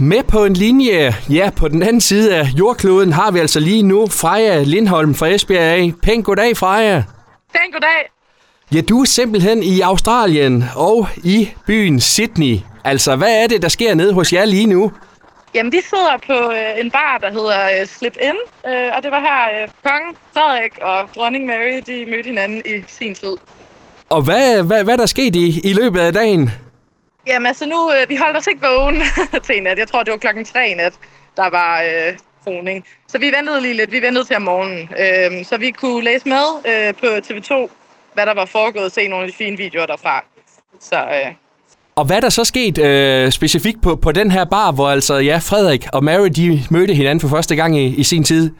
Med på en linje, ja, på den anden side af jordkloden har vi altså lige nu Freja Lindholm fra Esbjerg af. Pænt goddag, Freja. Pænt goddag. Ja, du er simpelthen i Australien og i byen Sydney. Altså, hvad er det, der sker nede hos jer lige nu? Jamen, vi sidder på øh, en bar, der hedder øh, Slip In, øh, og det var her øh, kongen, Frederik og dronning Mary, de mødte hinanden i sin tid. Og hvad, hvad, hvad er der sket i, i løbet af dagen? Jamen, altså nu, øh, vi holdt os ikke vågen til nat. Jeg tror, det var klokken tre nat, der var øh, kroning. Så vi ventede lige lidt. Vi ventede til om morgenen. Øh, så vi kunne læse med øh, på TV2, hvad der var foregået, og se nogle af de fine videoer derfra. Så øh, Og hvad der så sket øh, specifikt på, på den her bar, hvor altså, ja, Frederik og Mary, de mødte hinanden for første gang i, i sin tid?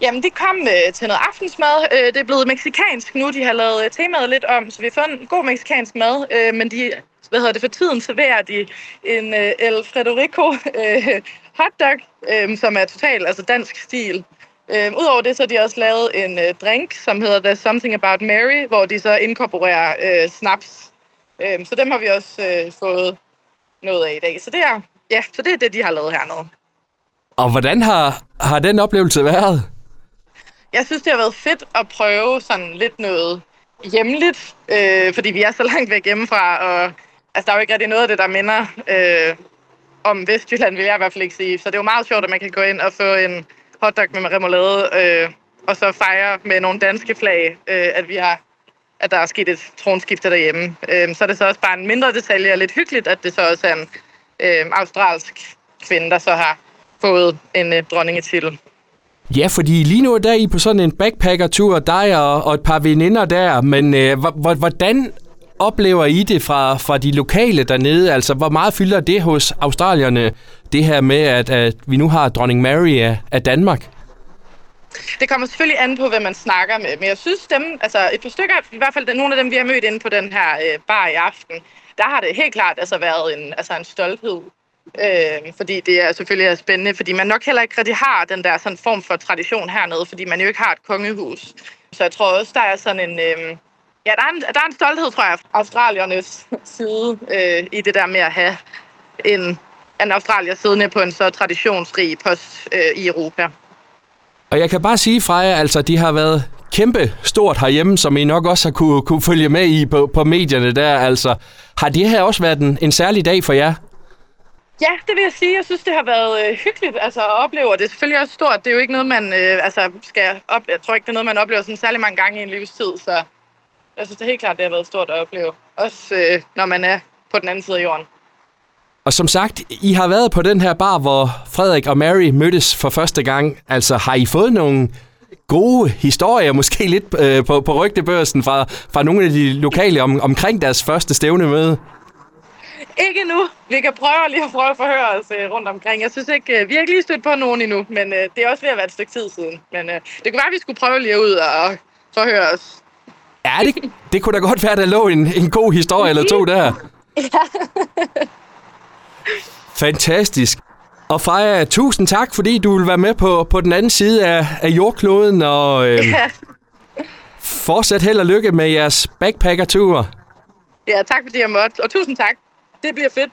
Jamen, de kom øh, til noget aftensmad. Øh, det er blevet meksikansk nu. De har lavet øh, temaet lidt om, så vi har fået en god meksikansk mad. Øh, men de, hvad hedder det, for tiden serverer de en øh, El Frederico øh, hotdog, øh, som er totalt altså dansk stil. Øh, Udover det, så har de også lavet en øh, drink, som hedder The Something About Mary, hvor de så inkorporerer øh, snaps. Øh, så dem har vi også øh, fået noget af i dag. Så det er, ja, så det er det, de har lavet hernede. Og hvordan har, har den oplevelse været? Jeg synes, det har været fedt at prøve sådan lidt noget hjemligt, øh, fordi vi er så langt væk hjemmefra, og altså, der er jo ikke rigtig noget af det, der minder øh, om Vestjylland, vil jeg i hvert fald ikke sige. Så det er jo meget sjovt, at man kan gå ind og få en hotdog med remoulade, øh, og så fejre med nogle danske flag, øh, at vi har at der er sket et tronskifte derhjemme. Øh, så er det så også bare en mindre detalje, og lidt hyggeligt, at det så også er en øh, australsk kvinde, der så har fået en øh, dronningetitel. Ja, fordi lige nu er der I på sådan en backpacker-tur, dig og, og et par veninder der, men øh, hvor- hvordan oplever I det fra, fra de lokale dernede? Altså, hvor meget fylder det hos australierne, det her med, at, at vi nu har dronning Mary af, af Danmark? Det kommer selvfølgelig an på, hvad man snakker med, men jeg synes dem, altså et par stykker, i hvert fald nogle af dem, vi har mødt inde på den her øh, bar i aften, der har det helt klart altså været en, altså en stolthed. Øh, fordi det er selvfølgelig er spændende, fordi man nok heller ikke rigtig har den der sådan form for tradition hernede, fordi man jo ikke har et kongehus. Så jeg tror også, der er sådan en... Øh, ja, der er en, der er en stolthed, tror jeg, fra australiernes side øh, i det der med at have en, en australier siddende på en så traditionsrig post øh, i Europa. Og jeg kan bare sige fra jer, altså, de har været kæmpe stort herhjemme, som I nok også har kunne, kunne følge med i på, på medierne der. Altså, har det her også været en, en særlig dag for jer? Ja, det vil jeg sige. Jeg synes, det har været øh, hyggeligt altså, at opleve, og det er selvfølgelig også stort. Det er jo ikke noget, man øh, altså, skal op... Jeg tror ikke, det er noget, man oplever sådan særlig mange gange i en livstid, så jeg synes det er helt klart, det har været stort at opleve. Også øh, når man er på den anden side af jorden. Og som sagt, I har været på den her bar, hvor Frederik og Mary mødtes for første gang. Altså, har I fået nogle gode historier, måske lidt øh, på, på rygtebørsen fra, fra nogle af de lokale om, omkring deres første stævnemøde? Ikke nu. Vi kan prøve lige at prøve at forhøre os øh, rundt omkring. Jeg synes ikke, øh, vi har ikke lige stødt på nogen endnu, men øh, det er også ved at være et stykke tid siden. Men øh, det kunne være, at vi skulle prøve lige ud og forhøre os. Ja, det, det kunne da godt være, der lå en, en god historie eller to der. Fantastisk. Og Freja, tusind tak, fordi du vil være med på, på den anden side af, af jordkloden, og øh, Ja. fortsat held og lykke med jeres backpackertur. ja, tak fordi jeg måtte, og tusind tak. Det bliver fedt.